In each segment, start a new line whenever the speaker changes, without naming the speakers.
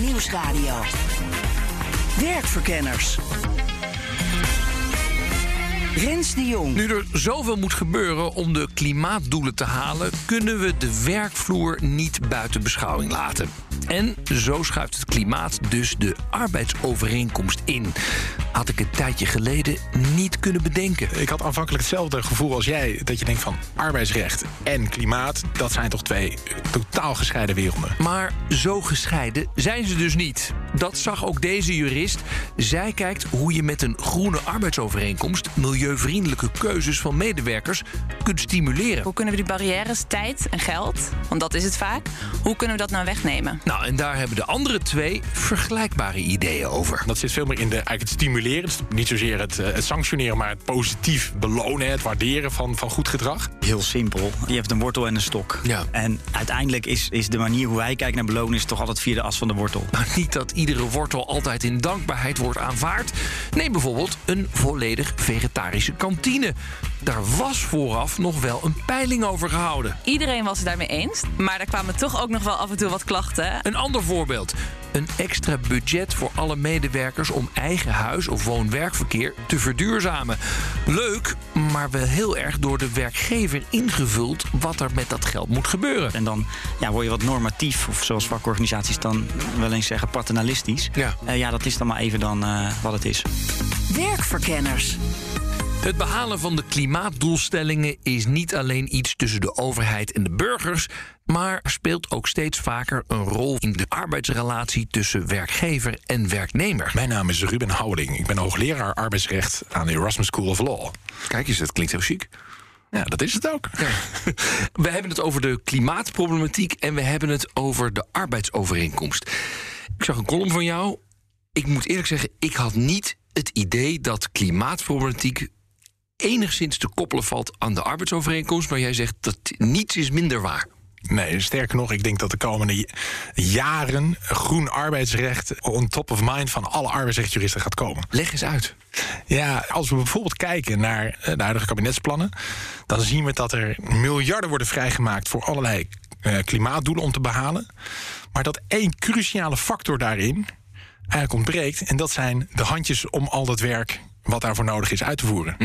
Nieuwsradio. Werkverkenners. Rens de Jong.
Nu er zoveel moet gebeuren om de klimaatdoelen te halen, kunnen we de werkvloer niet buiten beschouwing laten. En zo schuift het klimaat dus de arbeidsovereenkomst in. Had ik een tijdje geleden niet kunnen bedenken.
Ik had aanvankelijk hetzelfde gevoel als jij. Dat je denkt van arbeidsrecht en klimaat, dat zijn toch twee totaal gescheiden werelden.
Maar zo gescheiden zijn ze dus niet. Dat zag ook deze jurist. Zij kijkt hoe je met een groene arbeidsovereenkomst milieuvriendelijke keuzes van medewerkers kunt stimuleren.
Hoe kunnen we die barrières, tijd en geld, want dat is het vaak, hoe kunnen we dat nou wegnemen?
Nou, en daar hebben de andere twee vergelijkbare ideeën over.
Dat zit veel meer in de, eigenlijk het stimuleren. Niet zozeer het, eh, het sanctioneren, maar het positief belonen, het waarderen van, van goed gedrag.
Heel simpel. Je hebt een wortel en een stok.
Ja.
En uiteindelijk is, is de manier hoe wij kijken naar belonen... is toch altijd via de as van de wortel.
Maar niet dat iedere wortel altijd in dankbaarheid wordt aanvaard. Neem bijvoorbeeld een volledig vegetarische kantine. Daar was vooraf nog wel een peiling over gehouden.
Iedereen was het daarmee eens, maar er kwamen toch ook nog wel af en toe wat klachten.
Een ander voorbeeld. Een extra budget voor alle medewerkers om eigen huis- of woon-werkverkeer te verduurzamen. Leuk, maar wel heel erg door de werkgever ingevuld wat er met dat geld moet gebeuren.
En dan ja, word je wat normatief, of zoals vakorganisaties dan wel eens zeggen, paternalistisch.
Ja.
Eh, ja, dat is dan maar even dan eh, wat het is.
Werkverkenners.
Het behalen van de klimaatdoelstellingen is niet alleen iets tussen de overheid en de burgers, maar speelt ook steeds vaker een rol in de arbeidsrelatie tussen werkgever en werknemer.
Mijn naam is Ruben Houding. Ik ben hoogleraar arbeidsrecht aan de Erasmus School of Law.
Kijk eens, dat klinkt heel chic.
Ja, dat is het ook.
We hebben het over de klimaatproblematiek en we hebben het over de arbeidsovereenkomst. Ik zag een column van jou. Ik moet eerlijk zeggen, ik had niet het idee dat klimaatproblematiek enigszins te koppelen valt aan de arbeidsovereenkomst. Maar jij zegt dat niets is minder waar.
Nee, sterker nog, ik denk dat de komende jaren groen arbeidsrecht on top of mind van alle arbeidsrechtjuristen gaat komen.
Leg eens uit.
Ja, als we bijvoorbeeld kijken naar eh, de huidige kabinetsplannen, dan zien we dat er miljarden worden vrijgemaakt voor allerlei eh, klimaatdoelen om te behalen. Maar dat één cruciale factor daarin eigenlijk ontbreekt. En dat zijn de handjes om al dat werk wat daarvoor nodig is uit te voeren.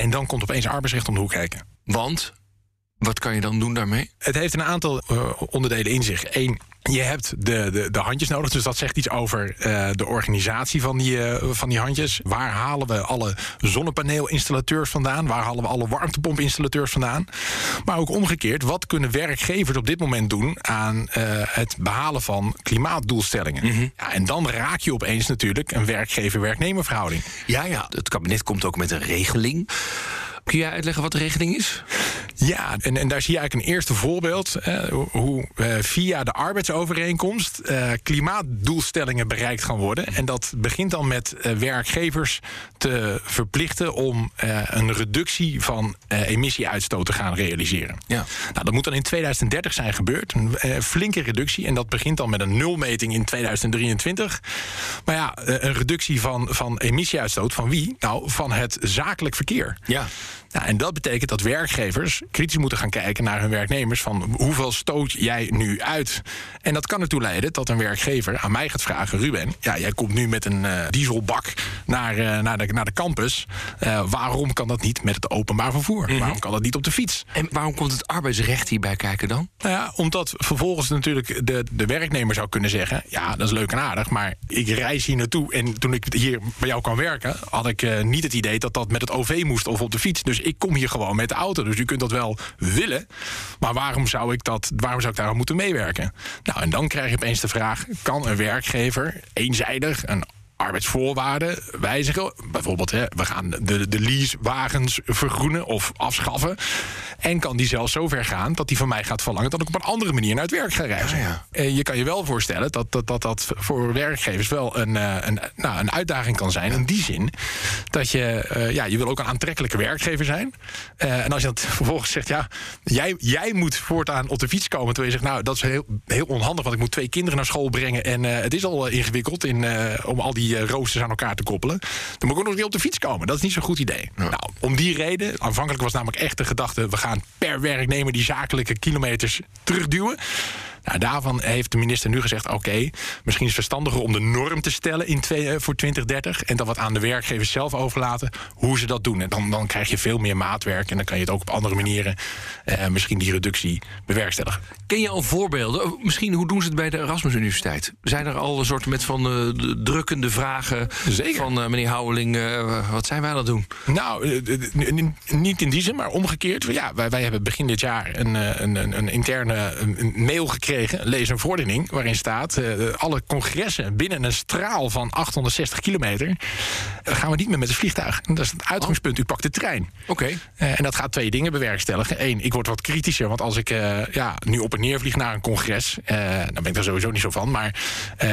En dan komt opeens arbeidsrecht om de hoek kijken.
Want, wat kan je dan doen daarmee?
Het heeft een aantal eh, onderdelen in zich. Eén, je hebt de, de, de handjes nodig. Dus dat zegt iets over eh, de organisatie van die, eh, van die handjes. Waar halen we alle zonnepaneelinstallateurs vandaan? Waar halen we alle warmtepompinstallateurs vandaan? Maar ook omgekeerd, wat kunnen werkgevers op dit moment doen aan eh, het behalen van klimaatdoelstellingen? ja, en dan raak je opeens natuurlijk een werkgever-werknemer verhouding.
Ja, ja. Het kabinet komt ook met een regeling. Kun jij uitleggen wat de regeling is?
Ja, en, en daar zie je eigenlijk een eerste voorbeeld. eh, hoe eh, via de arbeidsovereenkomst eh, klimaatdoelstellingen bereikt gaan worden. En dat begint dan met eh, werkgevers te verplichten om eh, een reductie van eh, emissieuitstoot te gaan realiseren.
Ja.
Nou, dat moet dan in 2030 zijn gebeurd. Een flinke reductie. En dat begint dan met een nulmeting in 2023. Maar ja, een reductie van, van emissieuitstoot van wie? Nou, van het zakelijk verkeer.
Ja.
Nou, en dat betekent dat werkgevers kritisch moeten gaan kijken naar hun werknemers van hoeveel stoot jij nu uit. En dat kan ertoe leiden dat een werkgever aan mij gaat vragen: Ruben, ja, jij komt nu met een eh, dieselbak naar, eh, naar, de, naar de campus. Eh, waarom kan dat niet met het openbaar vervoer? Waarom kan dat niet op de fiets?
En waarom komt het arbeidsrecht hierbij kijken dan?
Nou ja, omdat vervolgens natuurlijk de, de werknemer zou kunnen zeggen: Ja, dat is leuk en aardig, maar ik reis hier naartoe. En toen ik hier bij jou kwam werken, had ik niet het idee dat dat met het OV moest of op de fiets. Dus ik kom hier gewoon met de auto. Dus u kunt dat wel willen. Maar waarom zou ik, dat, waarom zou ik daar moeten meewerken? Nou, en dan krijg je opeens de vraag: kan een werkgever eenzijdig een arbeidsvoorwaarden wijzigen. Bijvoorbeeld, hè, we gaan de, de leasewagens vergroenen of afschaffen. En kan die zelfs zo ver gaan dat die van mij gaat verlangen dat ik op een andere manier naar het werk ga reizen.
Ah, ja.
En je kan je wel voorstellen dat dat, dat, dat voor werkgevers wel een, eh, een, nou, een uitdaging kan zijn. In die zin dat je, eh, ja, je wil ook een aantrekkelijke werkgever zijn. Eh, en als je dat vervolgens zegt, ja, jij, jij moet voortaan op de fiets komen. Terwijl je zegt, nou, dat is heel, heel onhandig, want ik moet twee kinderen naar school brengen. En het is al ingewikkeld in, om al die eh, roosters aan elkaar te koppelen. Dan moet ik ook nog weer op de fiets komen. Dat is niet zo'n goed idee. Nou, om die reden, aanvankelijk was namelijk echt de gedachte, we gaan per werknemer die zakelijke kilometers terugduwen. Nou, daarvan heeft de minister nu gezegd: oké, misschien is het verstandiger om de norm te stellen in twee, eh, voor 2030. En dan wat aan de werkgevers zelf overlaten hoe ze dat doen. En dan, dan krijg je veel meer maatwerk. En dan kan je het ook op andere manieren eh, misschien die reductie bewerkstelligen.
Ken je al voorbeelden? Misschien hoe doen ze het bij de Erasmus Universiteit? Zijn er al een soort met van eh, de drukkende vragen
Zeker.
van eh, meneer Houweling? wat zijn wij aan het doen?
Nou, niet in die zin, maar omgekeerd. Ja, wij, wij hebben begin dit jaar een, een, een, een interne mail gekregen, een lees- en verordening, waarin staat: eh, alle congressen binnen een straal van 860 kilometer eh, gaan we niet meer met het vliegtuig. En dat is het uitgangspunt. U pakt de trein.
Oké.
Eh, en dat gaat twee dingen bewerkstelligen. Eén, ik word wat kritischer, want als ik ja, nu op en neer vlieg naar een congres, dan ben ik er sowieso niet zo van. Maar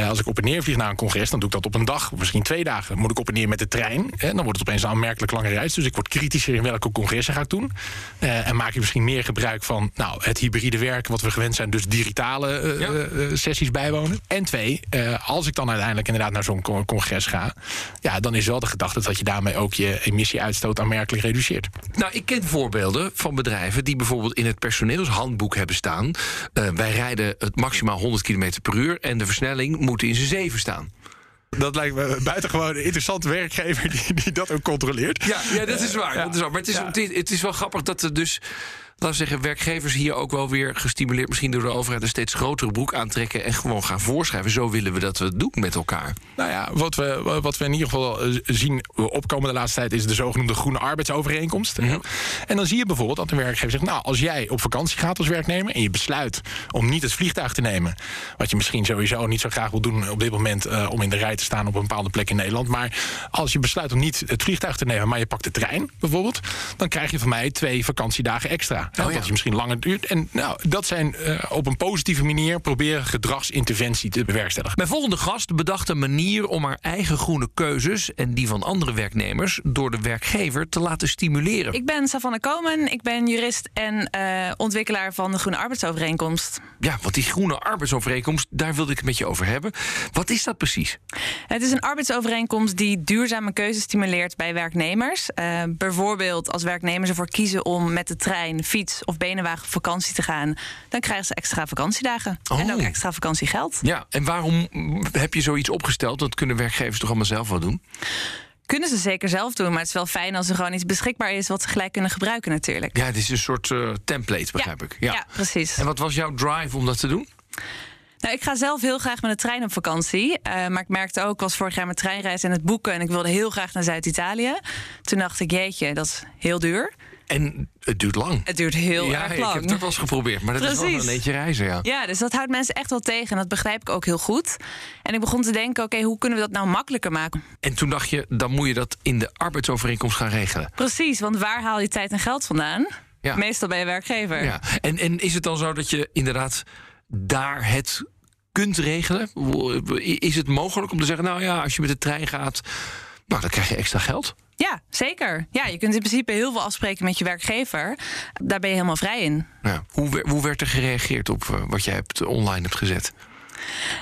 als ik op en neer vlieg naar een congres, dan doe ik dat op een dag, misschien twee dagen. Dan moet ik op en neer met de trein. En dan wordt het opeens een aanmerkelijk lange reis. Dus ik word kritischer in welke congressen ga ik doen. En maak je misschien meer gebruik van nou, het hybride werken, wat we gewend zijn, dus digitale eh,
Ja.
eh, eh, sessies bijwonen. En twee, als ik dan uiteindelijk inderdaad naar zo'n con- congres ga, ja, dan is wel de gedachte dat je daarmee ook je emissieuitstoot aanmerkelijk reduceert.
Nou, ik ken voorbeelden van bedrijven die bijvoorbeeld in het personeelshandboek hebben staan. wij rijden het maximaal 100 km per uur en de versnelling moet in zijn 7 staan.
Dat lijkt me een buitengewoon een interessante werkgever die, die dat ook controleert.
Ja, ja dat is waar. Dat is waar. Maar het is,
Ja.
het, is, het is wel grappig dat er dus. Laten we zeggen, werkgevers hier ook wel weer gestimuleerd, misschien door de overheid, een steeds grotere broek aantrekken en gewoon gaan voorschrijven. Zo willen we dat we het doen met elkaar.
Nou ja, wat we, wat we in ieder geval eh, zien opkomen de laatste tijd is de zogenoemde groene arbeidsovereenkomst.
Mhm.
En dan zie je bijvoorbeeld dat een werkgever zegt: Nou, als jij op vakantie gaat als werknemer en je besluit om niet het vliegtuig te nemen, wat je misschien sowieso niet zo graag wil doen op dit moment eh, om in de rij te staan op een bepaalde plek in Nederland. Maar als je besluit om niet het vliegtuig te nemen, maar je pakt de trein bijvoorbeeld, dan krijg je van mij twee vakantiedagen extra.
Ja.
Dat je misschien langer duurt. En nou, dat zijn eh, op een positieve manier proberen gedragsinterventie te bewerkstelligen.
Mijn volgende gast bedacht een manier om haar eigen groene keuzes en die van andere werknemers door de werkgever te laten stimuleren.
Ik ben Savannah Komen, ik ben jurist en eh, ontwikkelaar van de Groene Arbeidsovereenkomst.
Ja, want die groene arbeidsovereenkomst, daar wilde ik het met je over hebben. Wat is dat precies?
Het is een arbeidsovereenkomst die duurzame keuzes stimuleert bij werknemers. Eh, bijvoorbeeld als werknemers ervoor kiezen om met de trein, fiets of benenwagen op vakantie te gaan, dan krijgen ze extra vakantiedagen en
Oh.
ook extra vakantiegeld.
Ja, en waarom heb je zoiets opgesteld? Dat kunnen werkgevers toch allemaal zelf wel doen?
Kunnen ze zeker zelf doen, maar het is wel fijn als er gewoon iets beschikbaar is wat ze gelijk kunnen gebruiken natuurlijk.
Ja, het is een soort eh, template, begrijp ik.
ja, precies.
En wat was jouw drive om dat te doen?
Nou, ik ga zelf heel graag met de trein op vakantie. eh, maar ik merkte ook, ik was vorig jaar met treinreis en het boeken... en ik wilde heel graag naar Zuid-Italië. Toen dacht ik, jeetje, dat is heel duur.
En het duurt lang.
Het duurt heel
ja,
erg
ik
lang.
heb het ook wel eens geprobeerd, maar dat is wel een eentje reizen, ja.
Ja, dus dat houdt mensen echt wel tegen. En dat begrijp ik ook heel goed. En ik begon te denken, oké, hoe kunnen we dat nou makkelijker maken?
En toen dacht je, dan moet je dat in de arbeidsovereenkomst gaan regelen.
Precies, want waar haal je tijd en geld vandaan?
Ja.
Meestal bij je werkgever.
Ja. En, en is het dan zo dat je inderdaad daar het kunt regelen? Is het mogelijk om te zeggen, nou ja, als je met de trein gaat, nou, dan krijg je extra geld?
Ja, zeker. Ja, je kunt in principe heel veel afspreken met je werkgever. Daar ben je helemaal vrij in.
Ja. Hoe, hoe werd er gereageerd op eh, wat jij hebt, online hebt gezet?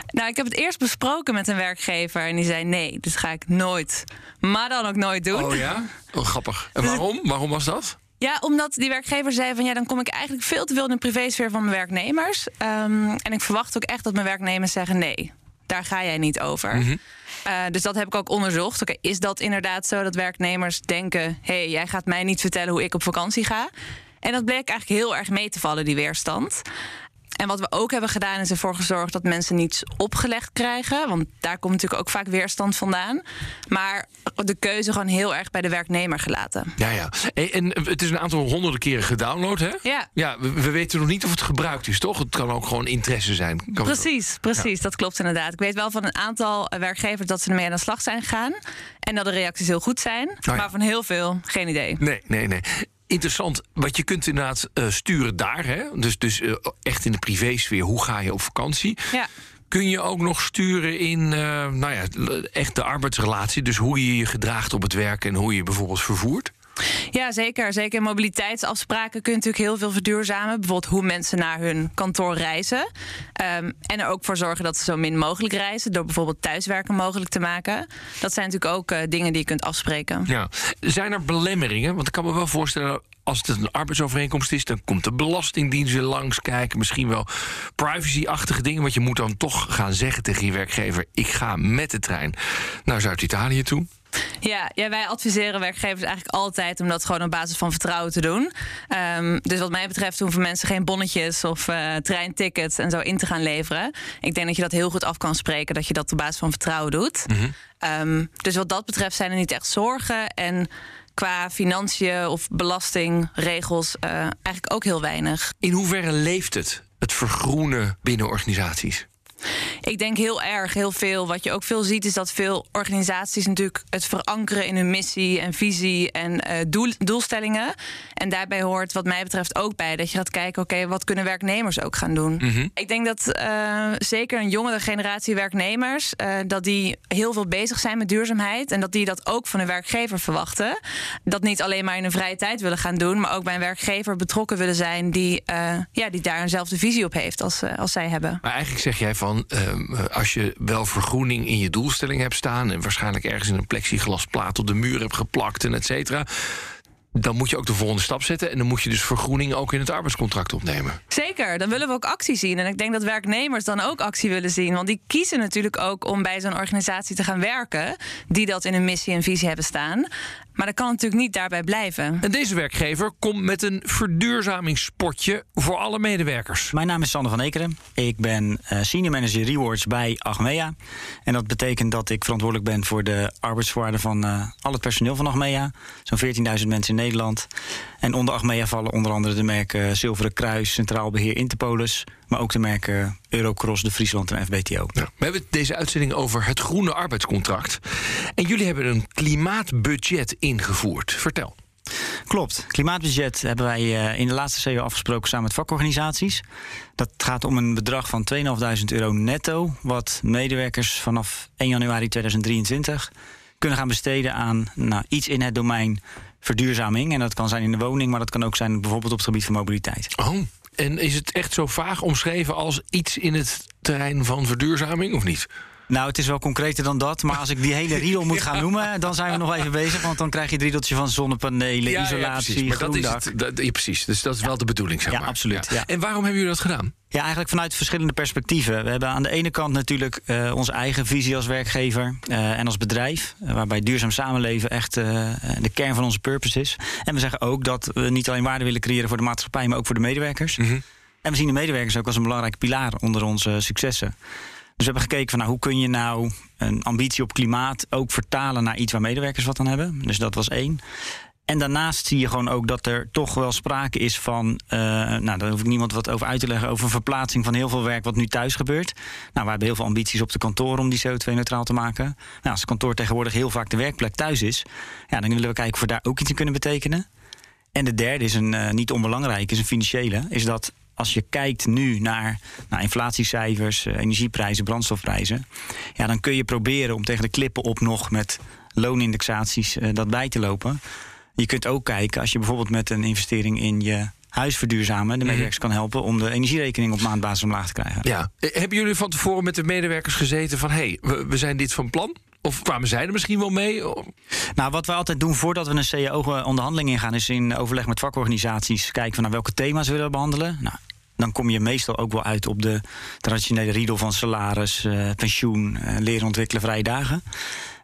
Nou, ik heb het eerst besproken met een werkgever en die zei: nee, dit ga ik nooit, maar dan ook nooit doen.
Oh ja? Oh, grappig. En
Dus
waarom? Waarom was dat?
Ja, omdat die werkgever zei van ja, dan kom ik eigenlijk veel te veel in de privésfeer van mijn werknemers. Ehm, en ik verwacht ook echt dat mijn werknemers zeggen nee. Daar ga jij niet over.
Mhm.
Eh, dus dat heb ik ook onderzocht. Oké, is dat inderdaad zo dat werknemers denken: hey, jij gaat mij niet vertellen hoe ik op vakantie ga? En dat bleek eigenlijk heel erg mee te vallen, die weerstand. En wat we ook hebben gedaan is ervoor gezorgd dat mensen niets opgelegd krijgen. Want daar komt natuurlijk ook vaak weerstand vandaan. Maar de keuze gewoon heel erg bij de werknemer gelaten.
Ja, ja. En, en het is een aantal honderden keren gedownload, hè?
Ja.
Ja, we, we weten nog niet of het gebruikt is, toch? Het kan ook gewoon interesse zijn. Kan
Precies, precies. Dat klopt inderdaad. Ik weet wel van een aantal eh, werkgevers dat ze ermee aan de slag zijn gegaan. En dat de reacties heel goed zijn.
Oh ja.
Maar van heel veel, geen idee.
Nee, nee, nee. Interessant, want je kunt inderdaad eh, sturen daar, hè? Dus, dus eh, echt in de privésfeer, hoe ga je op vakantie?
Ja.
Kun je ook nog sturen in eh, nou ja, echt de arbeidsrelatie? Dus hoe je je gedraagt op het werk en hoe je bijvoorbeeld vervoert?
Ja, zeker. Zeker mobiliteitsafspraken kun natuurlijk heel veel verduurzamen. Bijvoorbeeld hoe mensen naar hun kantoor reizen. Ehm, en er ook voor zorgen dat ze zo min mogelijk reizen. Door bijvoorbeeld thuiswerken mogelijk te maken. Dat zijn natuurlijk ook eh, dingen die je kunt afspreken.
Ja. Zijn er belemmeringen? Want ik kan me wel voorstellen. Als het een arbeidsovereenkomst is, dan komt de Belastingdienst weer langskijken. Misschien wel privacy-achtige dingen. Want je moet dan toch gaan zeggen tegen je werkgever: ik ga met de trein naar Zuid-Italië toe.
Ja, ja, wij adviseren werkgevers eigenlijk altijd om dat gewoon op basis van vertrouwen te doen. Ehm, dus wat mij betreft hoeven mensen geen bonnetjes of eh, treintickets en zo in te gaan leveren. Ik denk dat je dat heel goed af kan spreken, dat je dat op basis van vertrouwen doet. Ehm, dus wat dat betreft zijn er niet echt zorgen. En qua financiën of belastingregels eh, eigenlijk ook heel weinig.
In hoeverre leeft het, het vergroenen binnen organisaties?
Ik denk heel erg, heel veel. Wat je ook veel ziet, is dat veel organisaties natuurlijk het verankeren in hun missie en visie en eh, doel, doelstellingen. En daarbij hoort, wat mij betreft, ook bij dat je gaat kijken: oké, wat kunnen werknemers ook gaan doen? Ik denk dat eh, zeker een jongere generatie werknemers, eh, dat die heel veel bezig zijn met duurzaamheid en dat die dat ook van hun werkgever verwachten. Dat niet alleen maar in hun vrije tijd willen gaan doen, maar ook bij een werkgever betrokken willen zijn die, ja, die daar eenzelfde visie op heeft als, als zij hebben.
Maar eigenlijk zeg jij van, ehm, als je wel vergroening in je doelstelling hebt staan... en waarschijnlijk ergens in een plexiglasplaat op de muur hebt geplakt en et cetera... dan moet je ook de volgende stap zetten... en dan moet je dus vergroening ook in het arbeidscontract opnemen.
Zeker, dan willen we ook actie zien. En ik denk dat werknemers dan ook actie willen zien. Want die kiezen natuurlijk ook om bij zo'n organisatie te gaan werken... die dat in hun missie en visie hebben staan. Maar dat kan natuurlijk niet daarbij blijven.
En deze werkgever komt met een verduurzamingspotje voor alle medewerkers.
Mijn naam is Sander van Ekeren. Ik ben eh, senior manager rewards bij Achmea. En dat betekent dat ik verantwoordelijk ben voor de arbeidsvoorwaarden van eh, al het personeel van Achmea. Zo'n 14.000 mensen in Nederland. En onder Achmea vallen onder andere de merken Zilveren Kruis, Centraal Beheer Interpolis. Maar ook de merken Eurocross, de Friesland en FBTO.
Ja, we hebben deze uitzending over het groene arbeidscontract. En jullie hebben een klimaatbudget ingevoerd. Vertel.
Klopt. Klimaatbudget hebben wij eh, in de laatste CEO afgesproken samen met vakorganisaties. Dat gaat om een bedrag van 2.500 euro netto, wat medewerkers vanaf 1 januari 2023 kunnen gaan besteden aan nou, iets in het domein verduurzaming. En dat kan zijn in de woning, maar dat kan ook zijn bijvoorbeeld op het gebied van mobiliteit.
Oh, en is het echt zo vaag omschreven als iets in het terrein van verduurzaming of niet?
Nou, het is wel concreter dan dat. Maar als ik die hele riedel moet gaan noemen, dan zijn we nog even bezig. Want dan krijg je het riedeltje van zonnepanelen, isolatie,
precies. Maar dat is het, dat- ja, precies. Dus dat is wel de bedoeling, zeg
Ja,
maar.
absoluut, ja.
En waarom hebben jullie dat gedaan?
Ja, eigenlijk vanuit verschillende perspectieven. We hebben aan de ene kant natuurlijk eh, onze eigen visie als werkgever eh, en als bedrijf. eh, waarbij duurzaam samenleven echt de kern van onze purpose is. En we zeggen ook dat we niet alleen waarde willen creëren voor de maatschappij, maar ook voor de medewerkers.
Mhm.
En we zien de medewerkers ook als een belangrijke pilaar onder onze successen. Dus we hebben gekeken van nou, hoe kun je nou een ambitie op klimaat ook vertalen naar iets waar medewerkers wat aan hebben. Dus dat was één. En daarnaast zie je gewoon ook dat er toch wel sprake is van. eh, nou, daar hoef ik niemand wat over uit te leggen. Over verplaatsing van heel veel werk wat nu thuis gebeurt. Nou, we hebben heel veel ambities op de kantoor om die CO2-neutraal te maken. Nou, als het kantoor tegenwoordig heel vaak de werkplek thuis is. Ja, dan willen we kijken of we daar ook iets in kunnen betekenen. En de derde is een eh, niet onbelangrijk, is een financiële. Is dat als je kijkt nu naar, naar inflatiecijfers, eh, energieprijzen, brandstofprijzen. Ja, dan kun je proberen om tegen de klippen op nog met loonindexaties eh, dat bij te lopen. Je kunt ook kijken als je bijvoorbeeld met een investering in je huis verduurzamen, de medewerkers kan helpen om de energierekening op maandbasis omlaag te krijgen.
Ja. Eh, Hebben jullie van tevoren met de medewerkers gezeten van... hé, hey, we, we zijn dit van plan? Of kwamen zij er misschien wel mee?
Nou, wat we altijd doen voordat we een CAO-onderhandeling ingaan, is in overleg met vakorganisaties kijken van naar welke thema's willen we behandelen. Nou, dan kom je meestal ook wel uit op de traditionele riedel van salaris, eh, pensioen, eh, leren ontwikkelen, vrije dagen.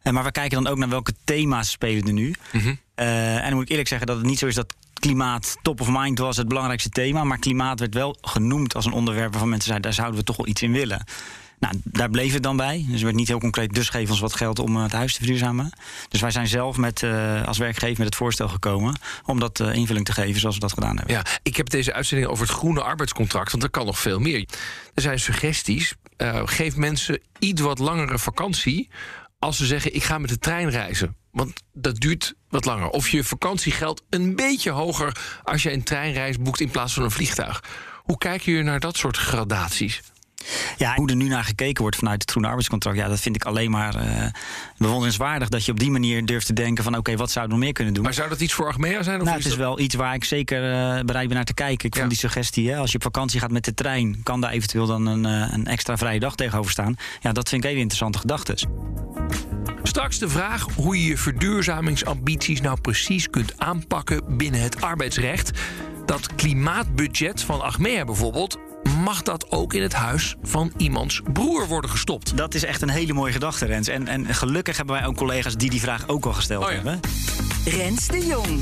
Eh, maar we kijken dan ook naar welke thema's spelen er nu. Eh, en dan moet ik eerlijk zeggen dat het niet zo is dat klimaat top of mind was het belangrijkste thema. Maar klimaat werd wel genoemd als een onderwerp waarvan mensen zeiden... daar zouden we toch wel iets in willen. Nou, daar bleef het dan bij. Dus er werd niet heel concreet, dus geef ons wat geld om eh, het huis te verduurzamen. Dus wij zijn zelf met, uh, als werkgever met het voorstel gekomen... om dat uh, invulling te geven zoals we dat gedaan hebben.
Ja, ik heb deze uitzending over het groene arbeidscontract... want er kan nog veel meer. Er zijn suggesties. geef mensen iets wat langere vakantie... als ze zeggen, ik ga met de trein reizen. Want dat duurt wat langer. Of je vakantiegeld een beetje hoger... als je een treinreis boekt in plaats van een vliegtuig. Hoe kijken jullie naar dat soort gradaties?
Ja, hoe er nu naar gekeken wordt vanuit het groene arbeidscontract, ja, dat vind ik alleen maar uh, bewonderenswaardig. Dat je op die manier durft te denken van oké, wat zou we nog meer kunnen doen?
Maar zou dat iets voor Achmea zijn? Of
nou, het is wel iets waar ik zeker uh, bereid ben naar te kijken. Ik ja. vond die suggestie, hè, als je op vakantie gaat met de trein, kan daar eventueel dan een, uh, een extra vrije dag tegenover staan. Ja, dat vind ik hele interessante gedachten.
Straks de vraag hoe je je verduurzamingsambities nou precies kunt aanpakken binnen het arbeidsrecht. Dat klimaatbudget van Achmea bijvoorbeeld mag dat ook in het huis van iemands broer worden gestopt?
Dat is echt een hele mooie gedachte, Rens. En, en gelukkig hebben wij ook collega's die die vraag ook al gesteld
Oh ja.
hebben.
Rens de Jong.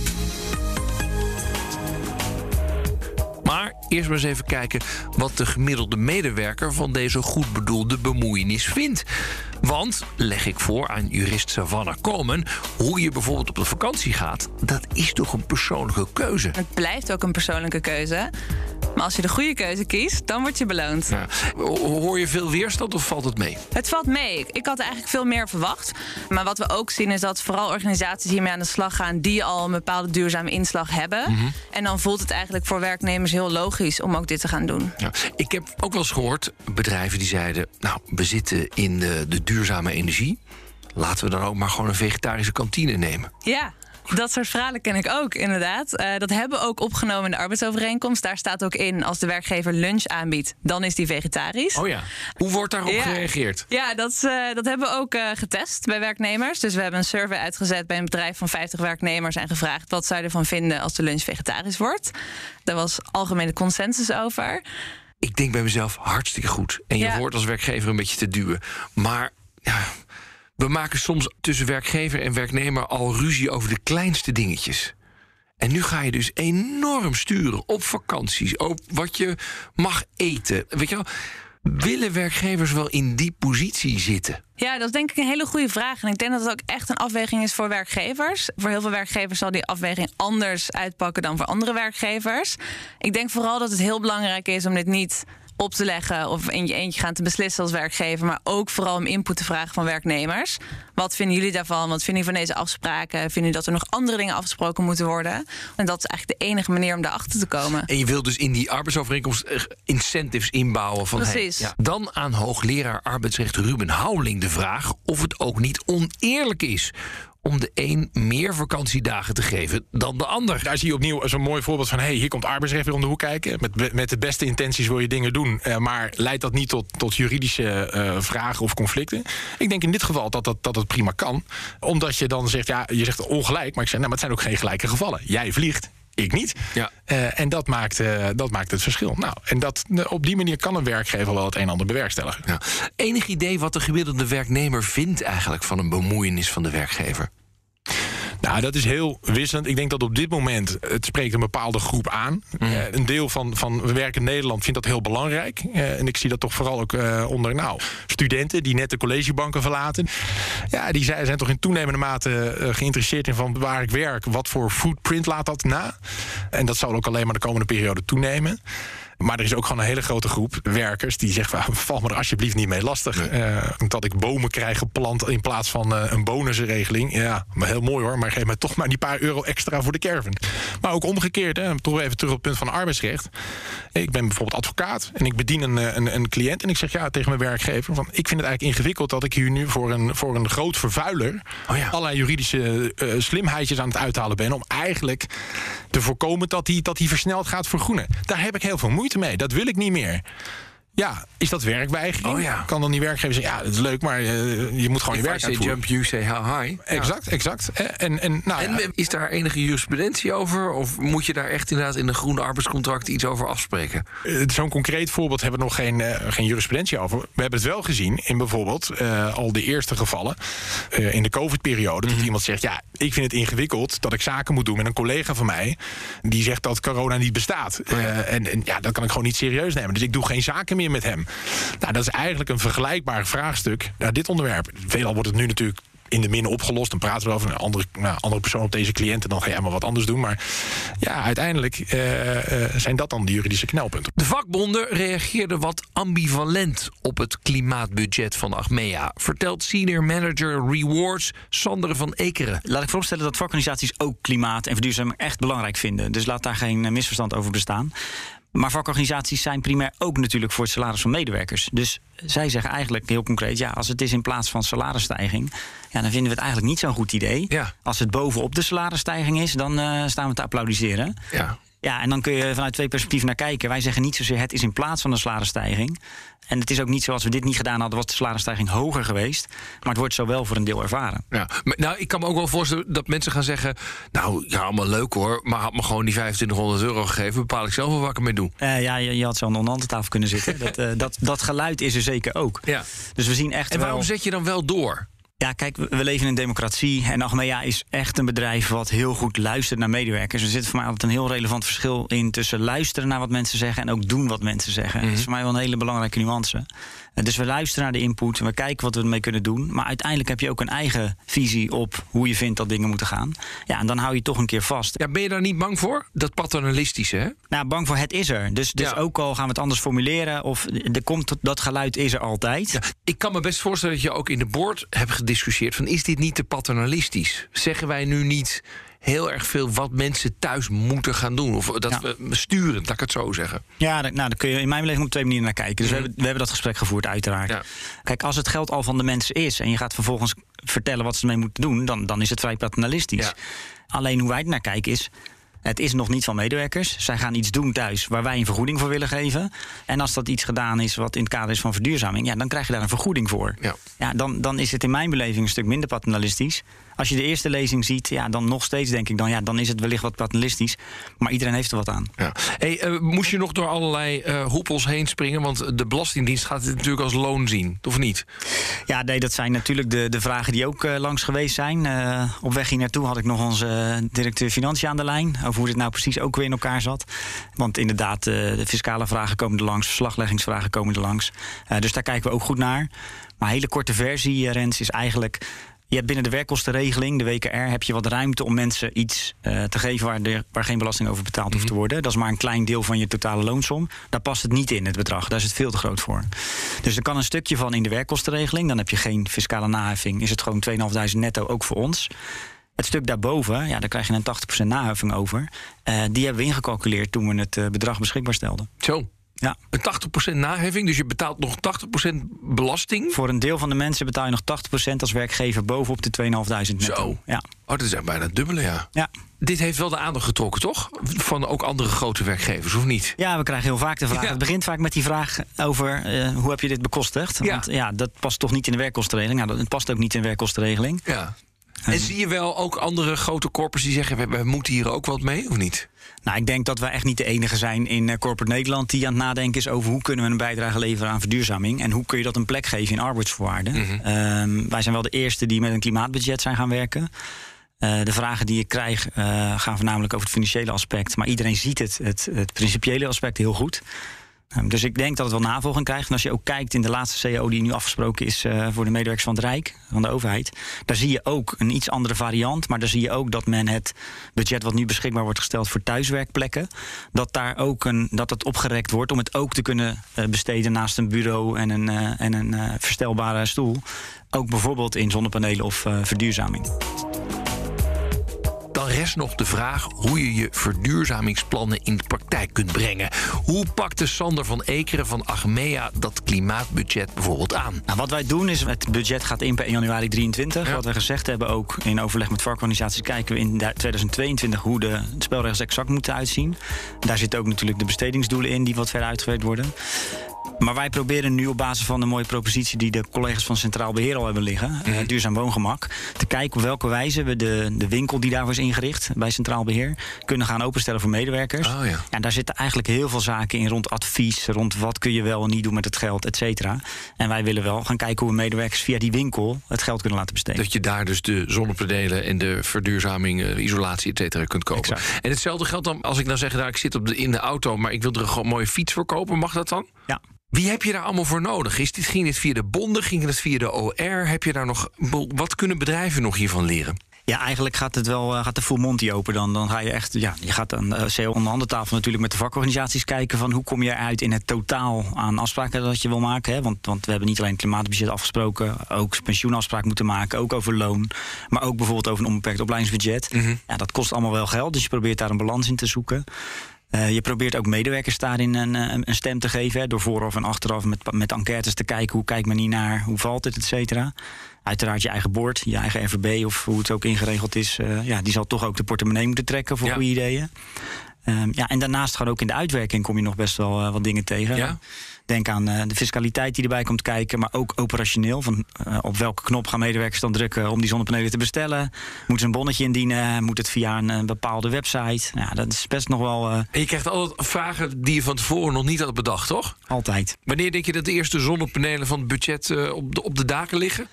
Maar eerst maar eens even kijken wat de gemiddelde medewerker van deze goed bedoelde bemoeienis vindt. Want, leg ik voor aan jurist Savannah Komen, hoe je bijvoorbeeld op de vakantie gaat, dat is toch een persoonlijke keuze.
Het blijft ook een persoonlijke keuze. Maar als je de goede keuze kiest, dan word je beloond.
Ja. Hoor je veel weerstand of valt het mee?
Het valt mee. Ik had eigenlijk veel meer verwacht. Maar wat we ook zien is dat vooral organisaties hiermee aan de slag gaan... die al een bepaalde duurzame inslag hebben.
Mhm.
En dan voelt het eigenlijk voor werknemers heel logisch om ook dit te gaan doen.
Ja. Ik heb ook wel eens gehoord bedrijven die zeiden... nou, we zitten in de, de duurzame energie. Laten we dan ook maar gewoon een vegetarische kantine nemen.
Ja, dat soort verhalen ken ik ook, inderdaad. Uh, dat hebben we ook opgenomen in de arbeidsovereenkomst. Daar staat ook in, als de werkgever lunch aanbiedt, dan is die vegetarisch.
Oh ja. Hoe wordt daarop
Ja.
gereageerd?
Ja, dat, is, eh, dat hebben we ook eh, getest bij werknemers. Dus we hebben een survey uitgezet bij een bedrijf van 50 werknemers... en gevraagd wat zij ervan vinden als de lunch vegetarisch wordt. Daar was algemene consensus over.
Ik denk bij mezelf hartstikke goed. En je
Ja.
wordt als werkgever een beetje te duwen. Maar ja, we maken soms tussen werkgever en werknemer al ruzie over de kleinste dingetjes. En nu ga je dus enorm sturen op vakanties, op wat je mag eten. Weet je wel, willen werkgevers wel in die positie zitten?
Ja, dat is denk ik een hele goede vraag. En ik denk dat het ook echt een afweging is voor werkgevers. Voor heel veel werkgevers zal die afweging anders uitpakken dan voor andere werkgevers. Ik denk vooral dat het heel belangrijk is om dit niet op te leggen of in je eentje gaan te beslissen als werkgever, maar ook vooral om input te vragen van werknemers. Wat vinden jullie daarvan? Wat vinden jullie van deze afspraken? Vinden jullie dat er nog andere dingen afgesproken moeten worden? En dat is eigenlijk de enige manier om daarachter te komen.
En je wilt dus in die arbeidsovereenkomst eh, incentives inbouwen. Van, hey,
Precies.
ja. Dan aan hoogleraar arbeidsrecht Ruben Houweling de vraag of het ook niet oneerlijk is om de een meer vakantiedagen te geven dan de ander.
Daar zie je opnieuw zo'n mooi voorbeeld van... hey, hier komt arbeidsrecht weer om de hoek kijken. Met, met de beste intenties wil je dingen doen. eh, maar leidt dat niet tot, tot juridische eh, vragen of conflicten? Ik denk in dit geval dat, dat, dat het prima kan. Omdat je dan zegt, ja, je zegt ongelijk. Maar ik zeg, nou, maar het zijn ook geen gelijke gevallen. Jij vliegt, ik niet.
Ja.
Eh, en dat maakt, eh, dat maakt het verschil. Nou, en dat, op die manier kan een werkgever wel het een en ander bewerkstelligen.
Ja. Enig idee wat de gemiddelde werknemer vindt eigenlijk van een bemoeienis van de werkgever?
Nou, dat is heel wisselend. Ik denk dat op dit moment het spreekt een bepaalde groep aan. Eh, een deel van, van We Werken Nederland vindt dat heel belangrijk. Eh, en ik zie dat toch vooral ook eh, onder nou, studenten die net de collegebanken verlaten. Ja, die zijn, zijn toch in toenemende mate geïnteresseerd in van waar ik werk. Wat voor footprint laat dat na? En dat zal ook alleen maar de komende periode toenemen. Maar er is ook gewoon een hele grote groep werkers die zegt: "Wa- val me er alsjeblieft niet mee lastig. Eh, dat ik bomen krijg geplant in plaats van eh, een bonusregeling. Ja, maar heel mooi hoor. Maar geef mij toch maar die paar euro extra voor de caravan. Maar ook omgekeerd, hè, toch even terug op het punt van arbeidsrecht. Ik ben bijvoorbeeld advocaat en ik bedien een, eh, een, een cliënt. En ik zeg ja tegen mijn werkgever: van, Ik vind het eigenlijk ingewikkeld dat ik hier nu voor een, voor een groot vervuiler.
Oh ja.
allerlei juridische slimheidjes aan het uithalen ben. om eigenlijk te voorkomen dat die, dat die versneld gaat vergroenen. Daar heb ik heel veel moeite mee. Dat wil ik niet meer. Ja, is dat werkweigering?
Oh ja.
Kan dan die werkgever zeggen, ja, dat is leuk, maar eh, je moet gewoon je
If
werk uitvoeren.
jump, you say how high. Ja.
Exact, exact. Eh, En, en, nou, ja,
En is daar enige jurisprudentie over? Of moet je daar echt inderdaad in een groene arbeidscontract iets over afspreken?
Eh, Zo'n concreet voorbeeld hebben we nog geen, eh, geen jurisprudentie over. We hebben het wel gezien in bijvoorbeeld eh, al de eerste gevallen eh, in de COVID-periode. Dat iemand zegt: Ja, ik vind het ingewikkeld dat ik zaken moet doen met een collega van mij. die zegt dat corona niet bestaat. Eh, en, en ja, dat kan ik gewoon niet serieus nemen. Dus ik doe geen zaken meer met hem. Nou, dat is eigenlijk een vergelijkbaar vraagstuk naar dit onderwerp. Veelal wordt het nu natuurlijk in de min opgelost. Dan praten we over een andere, nou, andere persoon op deze cliënten. Dan ga jij maar wat anders doen. Maar ja, uiteindelijk eh, eh, zijn dat dan de juridische knelpunten.
De vakbonden reageerden wat ambivalent op het klimaatbudget van Achmea. Vertelt senior manager Rewards Sander van Ekeren.
Laat ik vooropstellen dat vakorganisaties ook klimaat en verduurzaming echt belangrijk vinden. Dus laat daar geen misverstand over bestaan. Maar vakorganisaties zijn primair ook natuurlijk voor het salaris van medewerkers. Dus zij zeggen eigenlijk heel concreet: ja, als het is in plaats van salarisstijging, ja, dan vinden we het eigenlijk niet zo'n goed idee.
Ja.
Als het bovenop de salarisstijging is, dan eh, staan we te applaudisseren.
Ja.
Ja, en dan kun je vanuit twee perspectieven naar kijken. Wij zeggen niet zozeer het is in plaats van een salarisstijging. En het is ook niet zoals we dit niet gedaan hadden, was de salarisstijging hoger geweest. Maar het wordt zo wel voor een deel ervaren.
Ja, maar, nou, ik kan me ook wel voorstellen dat mensen gaan zeggen... nou, ja, allemaal leuk hoor, maar had me gewoon die 2500 euro gegeven... bepaal ik zelf wel wat ik ermee doe.
Eh, ja, je, je had zo aan de onderhandeltafel kunnen zitten. dat, eh, dat, dat geluid is er zeker ook.
Ja.
Dus we zien echt
En waarom
wel...
zet je dan wel door?
Ja, kijk, we leven in een democratie. En Achmea is echt een bedrijf wat heel goed luistert naar medewerkers. Er zit voor mij altijd een heel relevant verschil in tussen luisteren naar wat mensen zeggen en ook doen wat mensen zeggen. Dat is voor mij wel een hele belangrijke nuance. Dus we luisteren naar de input en we kijken wat we ermee kunnen doen. Maar uiteindelijk heb je ook een eigen visie op hoe je vindt dat dingen moeten gaan. Ja, en dan hou je toch een keer vast.
Ja, ben je daar niet bang voor? Dat paternalistische, hè?
Nou, bang voor het is er. Dus, dus
Ja.
ook al gaan we het anders formuleren, of er komt dat geluid is er altijd.
Ja, ik kan me best voorstellen dat je ook in de board hebt gediscussieerd... van is dit niet te paternalistisch? Zeggen wij nu niet heel erg veel wat mensen thuis moeten gaan doen? Of dat
Ja.
we sturen, laat ik het zo zeggen.
Ja, nou, daar kun je in mijn beleving op twee manieren naar kijken. Dus we, hebben, we hebben dat gesprek gevoerd, uiteraard.
Ja.
Kijk, als het geld al van de mensen is en je gaat vervolgens vertellen wat ze ermee moeten doen, dan, dan is het vrij paternalistisch.
Ja.
Alleen hoe wij er naar kijken is. Het is nog niet van medewerkers. Zij gaan iets doen thuis waar wij een vergoeding voor willen geven. En als dat iets gedaan is wat in het kader is van verduurzaming, ja, dan krijg je daar een vergoeding voor.
Ja.
Ja, dan, dan is het in mijn beleving een stuk minder paternalistisch. Als je de eerste lezing ziet, ja, dan nog steeds denk ik dan, ja, dan is het wellicht wat paternalistisch. Maar iedereen heeft er wat aan.
Ja. Hey, eh, moest je nog door allerlei eh, hoepels heen springen? Want de Belastingdienst gaat dit natuurlijk als loon zien, of niet?
Ja, nee, dat zijn natuurlijk de, de vragen die ook eh, langs geweest zijn. Op weg hier naartoe had ik nog onze directeur Financiën aan de lijn. Over hoe dit nou precies ook weer in elkaar zat. Want inderdaad, de fiscale vragen komen er langs, verslagleggingsvragen komen er langs. Dus daar kijken we ook goed naar. Maar een hele korte versie, Rens, is eigenlijk. Je hebt binnen de werkkostenregeling, de WKR, heb je wat ruimte om mensen iets eh, te geven waar, er, waar geen belasting over betaald hoeft te worden. Dat is maar een klein deel van je totale loonsom. Daar past het niet in, het bedrag. Daar is het veel te groot voor. Dus er kan een stukje van in de werkkostenregeling. Dan heb je geen fiscale naheffing. Is het gewoon 2.500 netto ook voor ons. Het stuk daarboven, ja, daar krijg je een 80% naheffing over. Eh, die hebben we ingecalculeerd toen we het eh, bedrag beschikbaar stelden.
Zo.
Ja.
Een 80% naheffing, dus je betaalt nog 80% belasting.
Voor een deel van de mensen betaal je nog 80% als werkgever bovenop de 2.500 netto.
Zo.
Ja.
Oh, dat is bijna het dubbele, ja.
Ja.
Dit heeft wel de aandacht getrokken, toch? Van ook andere grote werkgevers, of niet?
ja, we krijgen heel vaak de vraag.
Ja.
Het begint vaak met die vraag over eh, hoe heb je dit bekostigd?
Ja.
Want ja, dat past toch niet in de werkkostenregeling. Nou, dat past ook niet in de werkkostenregeling.
Ja. En zie je wel ook andere grote corpus die zeggen... we, we moeten hier ook wat mee, of niet?
Nou, ik denk dat wij echt niet de enige zijn in eh, corporate Nederland die aan het nadenken is over hoe kunnen we een bijdrage leveren aan verduurzaming en hoe kun je dat een plek geven in arbeidsvoorwaarden. Ehm, wij zijn wel de eerste die met een klimaatbudget zijn gaan werken. Eh, de vragen die ik krijg eh, gaan voornamelijk over het financiële aspect, maar iedereen ziet het, het, het principiële aspect heel goed. Dus ik denk dat het wel navolging krijgt. En als je ook kijkt in de laatste CO die nu afgesproken is eh, voor de medewerkers van het Rijk, van de overheid, daar zie je ook een iets andere variant. Maar daar zie je ook dat men het budget wat nu beschikbaar wordt gesteld voor thuiswerkplekken, dat daar ook een, dat het opgerekt wordt om het ook te kunnen eh, besteden naast een bureau en een, eh, en een verstelbare stoel. Ook bijvoorbeeld in zonnepanelen of verduurzaming.
Dan rest nog de vraag hoe je je verduurzamingsplannen in de praktijk kunt brengen. Hoe pakte Sander van Ekeren van Achmea dat klimaatbudget bijvoorbeeld aan?
Nou, wat wij doen is, het budget gaat in per 1 januari 23.
Ja.
Wat we gezegd hebben, ook in overleg met varkorganisaties, kijken we in da- 2022 hoe de spelregels exact moeten uitzien. Daar zitten ook natuurlijk de bestedingsdoelen in die wat verder uitgewerkt worden. Maar wij proberen nu op basis van de mooie propositie die de collega's van Centraal Beheer al hebben liggen, eh, duurzaam woongemak, te kijken op welke wijze we de, de winkel die daarvoor is ingericht bij Centraal Beheer kunnen gaan openstellen voor medewerkers.
Oh ja.
En daar zitten eigenlijk heel veel zaken in rond advies, rond wat kun je wel en niet doen met het geld, et cetera. En wij willen wel gaan kijken hoe we medewerkers via die winkel het geld kunnen laten besteden.
Dat je daar dus de zonnepanelen en de verduurzaming, eh, isolatie, et cetera, kunt kopen.
Exact.
En hetzelfde geldt dan als ik nou zeg, nou, ik zit op de, in de auto, maar ik wil er een mooie fiets voor kopen. Mag dat dan? Wie heb je daar allemaal voor nodig? Is dit, ging dit via de bonden? Ging het via de OR? Heb je daar nog. Wat kunnen bedrijven nog hiervan leren?
Ja, eigenlijk gaat het wel eh, gaat de full monty open. Dan, dan ga je echt, ja, je gaat aan de CEO onderhandeltafel natuurlijk met de vakorganisaties kijken van hoe kom je eruit in het totaal aan afspraken dat je wil maken. Hè? Want, want we hebben niet alleen het klimaatbudget afgesproken, ook pensioenafspraak moeten maken, ook over loon, maar ook bijvoorbeeld over een onbeperkt opleidingsbudget. Ja, dat kost allemaal wel geld, dus je probeert daar een balans in te zoeken. Uh, je probeert ook medewerkers daarin een, een, een stem te geven. Hè, door vooraf en achteraf met, met enquêtes te kijken hoe kijkt men niet naar, hoe valt het, et cetera. Uiteraard je eigen board, je eigen RVB of hoe het ook ingeregeld is. Uh, ja, die zal toch ook de portemonnee moeten trekken voor
Ja.
goede ideeën. Um, ja, en daarnaast gewoon ook in de uitwerking kom je nog best wel uh, wat dingen tegen.
Ja?
Denk aan uh, de fiscaliteit die erbij komt kijken, maar ook operationeel. Van, uh, op welke knop gaan medewerkers dan drukken om die zonnepanelen te bestellen? Moeten ze een bonnetje indienen? Moet het via een, een bepaalde website? Ja, dat is best nog wel
En je krijgt altijd vragen die je van tevoren nog niet had bedacht, toch?
altijd.
Wanneer denk je dat de eerste zonnepanelen van het budget eh, op, de, op de daken liggen?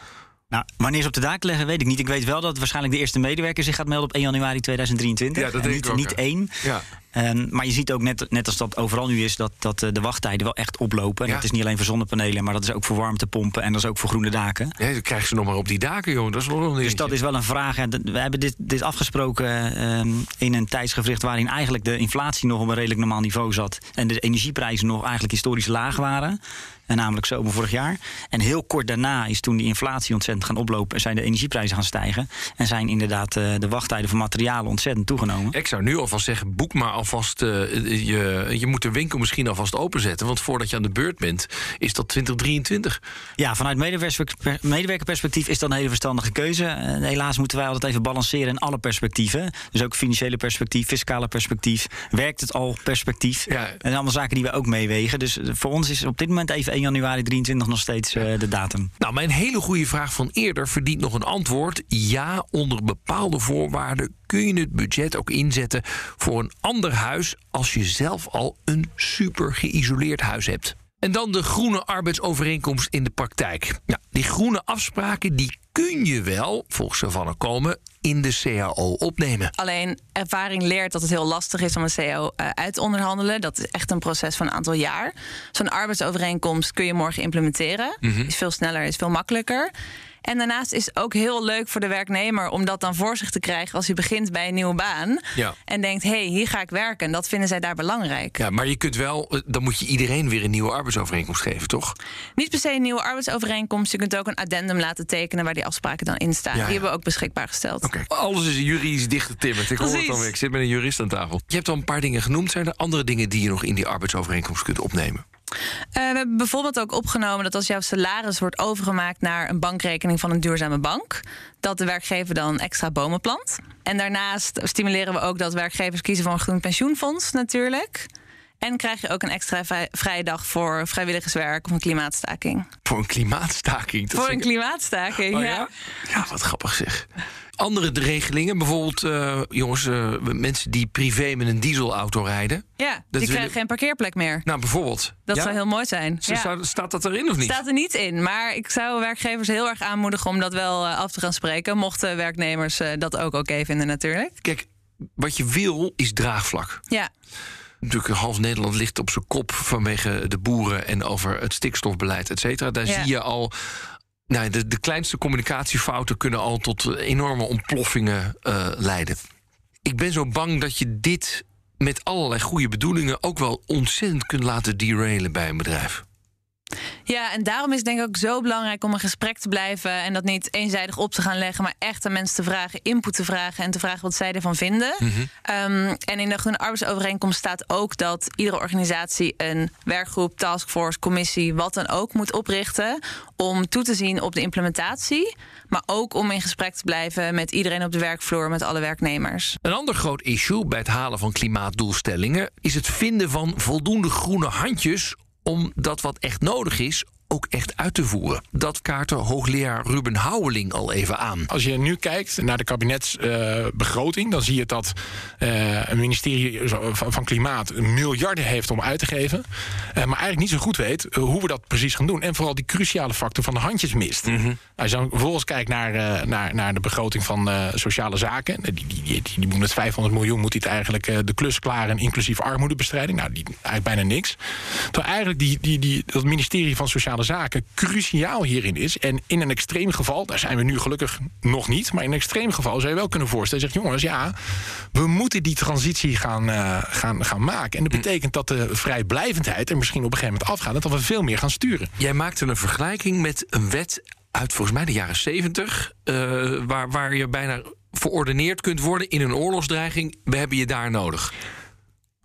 Nou, wanneer ze op de daken leggen, weet ik niet. Ik weet wel dat waarschijnlijk de eerste medewerker zich gaat melden op 1 januari 2023.
Ja, dat denk
niet,
ik ook,
niet
ja.
één.
Ja.
Um, maar je ziet ook net, net als dat overal nu is, dat, dat uh, de wachttijden wel echt oplopen. En dat is niet alleen voor zonnepanelen, maar dat is ook voor warmtepompen en dat is ook voor groene daken.
Ja, dan krijgen ze nog maar op die daken, jongen. Dat is nog een
Dus dat is wel een vraag. We hebben dit, dit afgesproken um, in een tijdsgevricht waarin eigenlijk de inflatie nog op een redelijk normaal niveau zat. En de energieprijzen nog eigenlijk historisch laag waren. En namelijk zomer vorig jaar. En heel kort daarna is toen die inflatie ontzettend gaan oplopen. en zijn de energieprijzen gaan stijgen. En zijn inderdaad uh, de wachttijden voor materialen ontzettend toegenomen.
Ik zou nu alvast zeggen, boek maar alvast. eh, je, je moet de winkel misschien alvast openzetten. Want voordat je aan de beurt bent, is dat 2023.
Ja, vanuit medewerkerperspectief is dat een hele verstandige keuze. Eh, helaas moeten wij altijd even balanceren in alle perspectieven. Dus ook financiële perspectief, fiscale perspectief. Werkt het al perspectief?
Ja.
Zijn allemaal zaken die we ook meewegen. Dus eh, voor ons is op dit moment even 1 januari 23 nog steeds eh, de datum.
Nou, mijn hele goede vraag van eerder verdient nog een antwoord. Ja, onder bepaalde voorwaarden kun je het budget ook inzetten voor een ander huis als je zelf al een super geïsoleerd huis hebt. En dan de groene arbeidsovereenkomst in de praktijk. Ja, die groene afspraken die kun je wel, volgens Savannah Komen, in de CAO opnemen.
Alleen ervaring leert dat het heel lastig is om een CO uh, uit te onderhandelen. Dat is echt een proces van een aantal jaar. Zo'n arbeidsovereenkomst kun je morgen implementeren.
Mhm.
Is veel sneller, is veel makkelijker. En daarnaast is het ook heel leuk voor de werknemer om dat dan voor zich te krijgen als hij begint bij een nieuwe baan.
Ja.
En denkt, hé, hey, hier ga ik werken. Dat vinden zij daar belangrijk.
Ja, maar je kunt wel, eh, dan moet je iedereen weer een nieuwe arbeidsovereenkomst geven, toch?
Niet per se een nieuwe arbeidsovereenkomst. Je kunt ook een addendum laten tekenen waar die afspraken dan in staan.
Ja, ja.
Die hebben we ook beschikbaar gesteld.
Oké. Alles is juridisch dichtgetimmerd. Ik hoor het alweer. Ik zit met een jurist aan tafel. Je hebt al een paar dingen genoemd. Zijn er andere dingen die je nog in die arbeidsovereenkomst kunt opnemen?
Uh, we hebben bijvoorbeeld ook opgenomen dat als jouw salaris wordt overgemaakt naar een bankrekening van een duurzame bank, dat de werkgever dan extra bomen plant. En daarnaast stimuleren we ook dat werkgevers kiezen voor een groen pensioenfonds natuurlijk. En krijg je ook een extra vrij- vrije dag voor vrijwilligerswerk of een klimaatstaking.
Voor een klimaatstaking. Dat
voor een klimaatstaking,
Oh,
ja.
ja? ja, wat grappig zeg. Andere de regelingen, bijvoorbeeld, eh, jongens, eh, mensen die privé met een dieselauto rijden.
Ja, die
willen-
krijgen geen parkeerplek meer.
Nou, bijvoorbeeld.
Dat
Ja?
zou heel mooi zijn. Ja.
zou- staat dat erin of niet?
Staat er niet in, maar ik zou werkgevers heel erg aanmoedigen om dat wel eh, af te gaan spreken. Mochten werknemers dat ook oké vinden, natuurlijk.
Kijk, wat je wil is draagvlak.
Ja,
Natuurlijk, half Nederland ligt op zijn kop vanwege de boeren en over het stikstofbeleid, et cetera. Daar
Ja.
zie je al. Nou, de, kleinste communicatiefouten kunnen al tot enorme ontploffingen eh, leiden. Ik ben zo bang dat je dit met allerlei goede bedoelingen ook wel ontzettend kunt laten derailen bij een bedrijf.
Ja, en daarom is het denk ik ook zo belangrijk om een gesprek te blijven en dat niet eenzijdig op te gaan leggen, maar echt aan mensen te vragen, input te vragen en te vragen wat zij ervan vinden. Ehm, en in de Groene Arbeidsovereenkomst staat ook dat iedere organisatie een werkgroep, taskforce, commissie, wat dan ook moet oprichten om toe te zien op de implementatie, maar ook om in gesprek te blijven met iedereen op de werkvloer, met alle werknemers.
Een ander groot issue bij het halen van klimaatdoelstellingen is het vinden van voldoende groene handjes om dat wat echt nodig is ook echt uit te voeren. Dat kaartte hoogleraar Ruben Houweling al even aan.
Als je nu kijkt naar de kabinetsbegroting, dan zie je dat uh, een ministerie van, van, Klimaat miljarden heeft om uit te geven. Uh, maar eigenlijk niet zo goed weet uh, hoe we dat precies gaan doen. En vooral die cruciale factor van de handjes mist.
Mhm.
Als je dan vervolgens kijkt naar, naar, naar de begroting van sociale zaken. Die, die, die, die moet met 500 miljoen moet het eigenlijk de klus klaren, inclusief armoedebestrijding. Nou, die, eigenlijk bijna niks. Terwijl eigenlijk die, die, die, dat ministerie van Sociale Zaken cruciaal hierin is. En in een extreem geval, daar zijn we nu gelukkig nog niet, maar in een extreem geval zou je wel kunnen voorstellen. Zeg jongens, ja, we moeten die transitie gaan, uh, gaan, gaan maken. En dat betekent dat de vrijblijvendheid er misschien op een gegeven moment afgaat. En dat we veel meer gaan sturen.
Jij maakte een vergelijking met een wet uit volgens mij de jaren 70, uh, waar, waar je bijna verordeneerd kunt worden in een oorlogsdreiging. We hebben je daar nodig.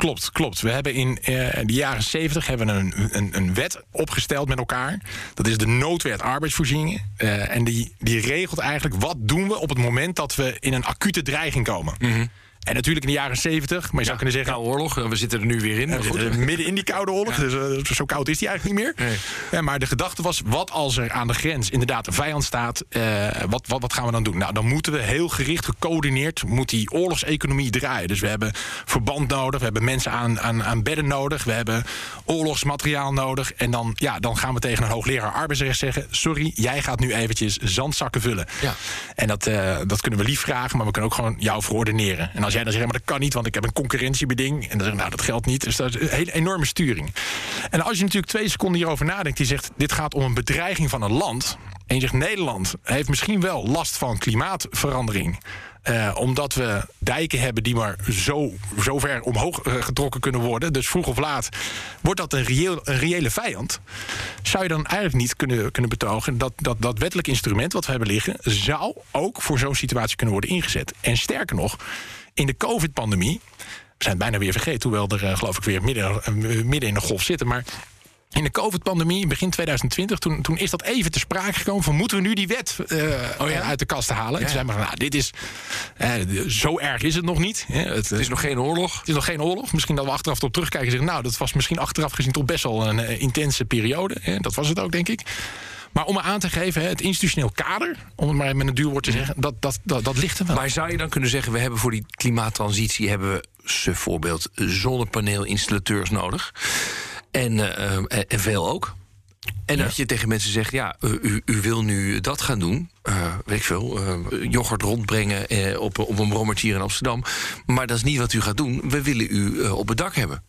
Klopt, klopt. We hebben in uh, de jaren 70 hebben een, een, een, wet opgesteld met elkaar. Dat is de noodwet arbeidsvoorzieningen. Uh, en die, die regelt eigenlijk wat doen we op het moment dat we in een acute dreiging komen.
Mm.
En natuurlijk in de jaren 70, maar je zou kunnen zeggen...
Koude oorlog, we zitten er nu weer in.
We zitten midden in die koude oorlog, dus uh, zo koud is die eigenlijk niet meer.
Nee.
Maar de gedachte was, wat als er aan de grens inderdaad een vijand staat... Uh, wat, wat, wat gaan we dan doen? Nou, dan moeten we heel gericht, gecoördineerd... moet die oorlogseconomie draaien. Dus we hebben verband nodig, we hebben mensen aan, aan, aan bedden nodig... we hebben oorlogsmateriaal nodig. En dan, ja, dan gaan we tegen een hoogleraar arbeidsrecht zeggen... sorry, jij gaat nu eventjes zandzakken vullen.
Ja.
En dat, uh, dat kunnen we lief vragen, maar we kunnen ook gewoon jou verordeneren. En als jij dan zegt, maar dat kan niet, want ik heb een concurrentiebeding. En dan zeg nou, dat geldt niet. Dus dat is een hele enorme sturing. En als je natuurlijk twee seconden hierover nadenkt, die zegt, dit gaat om een bedreiging van een land. En je zegt, Nederland heeft misschien wel last van klimaatverandering. Uh, omdat we dijken hebben die maar zo, ver omhoog uh, getrokken kunnen worden. Dus vroeg of laat wordt dat een, reëel, reële vijand. Zou je dan eigenlijk niet kunnen, kunnen betogen dat, dat dat wettelijk instrument wat we hebben liggen... zou ook voor zo'n situatie kunnen worden ingezet. En sterker nog, in de COVID-pandemie... we zijn het bijna weer vergeten, hoewel er uh, geloof ik weer midden, midden in de golf zitten... maar in de COVID-pandemie, begin 2020, toen, toen is dat even te sprake gekomen van moeten we nu die wet uh, oh ja? uit de kast halen. Ja. Toen zei maar, nou, dit is, uh, zo erg is het nog niet.
Het, het, is nog geen oorlog.
Het is nog geen oorlog. Misschien dat we achteraf op terugkijken en zeggen, nou, dat was misschien achteraf gezien toch best wel een uh, intense periode. Dat was het ook, denk ik. Maar om aan te geven, het institutioneel kader, om het maar met een duur woord te zeggen, dat, dat, dat, dat ligt er wel.
Maar zou je dan kunnen zeggen, we hebben voor die klimaattransitie, hebben we, bijvoorbeeld, zonnepaneelinstallateurs nodig? En, uh, en veel ook. En ja. dat je tegen mensen zegt, ja, u, u wil nu dat gaan doen. Uh, weet ik veel, uh, yoghurt rondbrengen op, op een brommertje hier in Amsterdam. Maar dat is niet wat u gaat doen. We willen u op het dak hebben.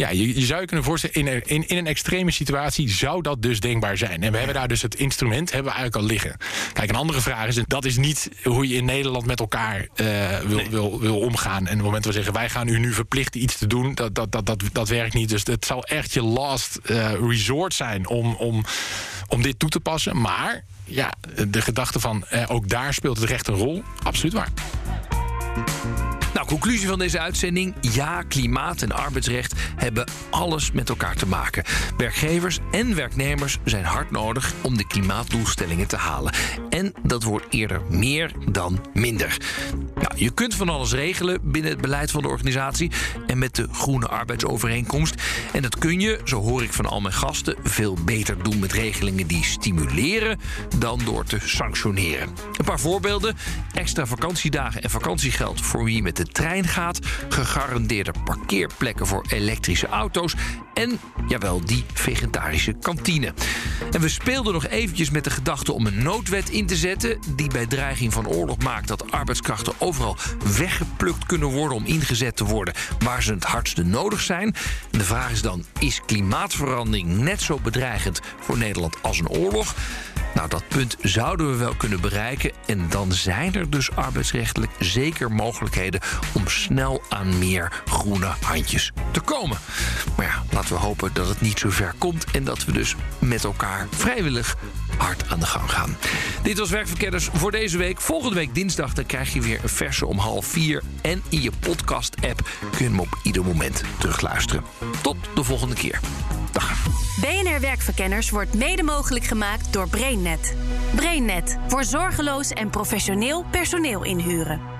Ja, je, je zou je kunnen voorstellen, in, een, in, in een extreme situatie zou dat dus denkbaar zijn. En we hebben daar dus het instrument hebben we eigenlijk al liggen. Kijk, een andere vraag is, dat is niet hoe je in Nederland met elkaar uh, wil, nee. wil, wil omgaan. En op het moment dat we zeggen, wij gaan u nu verplichten iets te doen, dat, dat, dat, dat, dat werkt niet. Dus het zal echt je last uh, resort zijn om, om, om dit toe te passen. Maar ja, de gedachte van uh, ook daar speelt het recht een rol, absoluut waar.
Conclusie van deze uitzending. Ja, klimaat en arbeidsrecht hebben alles met elkaar te maken. Werkgevers en werknemers zijn hard nodig om de klimaatdoelstellingen te halen. En dat wordt eerder meer dan minder. Nou, je kunt van alles regelen binnen het beleid van de organisatie en met de groene arbeidsovereenkomst. En dat kun je, zo hoor ik van al mijn gasten, veel beter doen met regelingen die stimuleren dan door te sanctioneren. Een paar voorbeelden: extra vakantiedagen en vakantiegeld voor wie met de trein gaat, gegarandeerde parkeerplekken voor elektrische auto's en, jawel, die vegetarische kantine. En we speelden nog eventjes met de gedachte om een noodwet in te zetten die bij dreiging van oorlog maakt dat arbeidskrachten overal weggeplukt kunnen worden om ingezet te worden waar ze het hardste nodig zijn. En de vraag is dan: is klimaatverandering net zo bedreigend voor Nederland als een oorlog? Nou, dat punt zouden we wel kunnen bereiken. En dan zijn er dus arbeidsrechtelijk zeker mogelijkheden om snel aan meer groene handjes te komen. Maar ja, laten we hopen dat het niet zo ver komt en dat we dus met elkaar vrijwillig hard aan de gang gaan. Dit was Werkverkenners voor deze week. Volgende week dinsdag dan krijg je weer een verse om half vier. En in je podcast-app kun je hem op ieder moment terugluisteren. Tot de volgende keer. Dag.
BNR Werkverkenners wordt mede mogelijk gemaakt door BrainNet. BrainNet voor zorgeloos en professioneel personeel inhuren.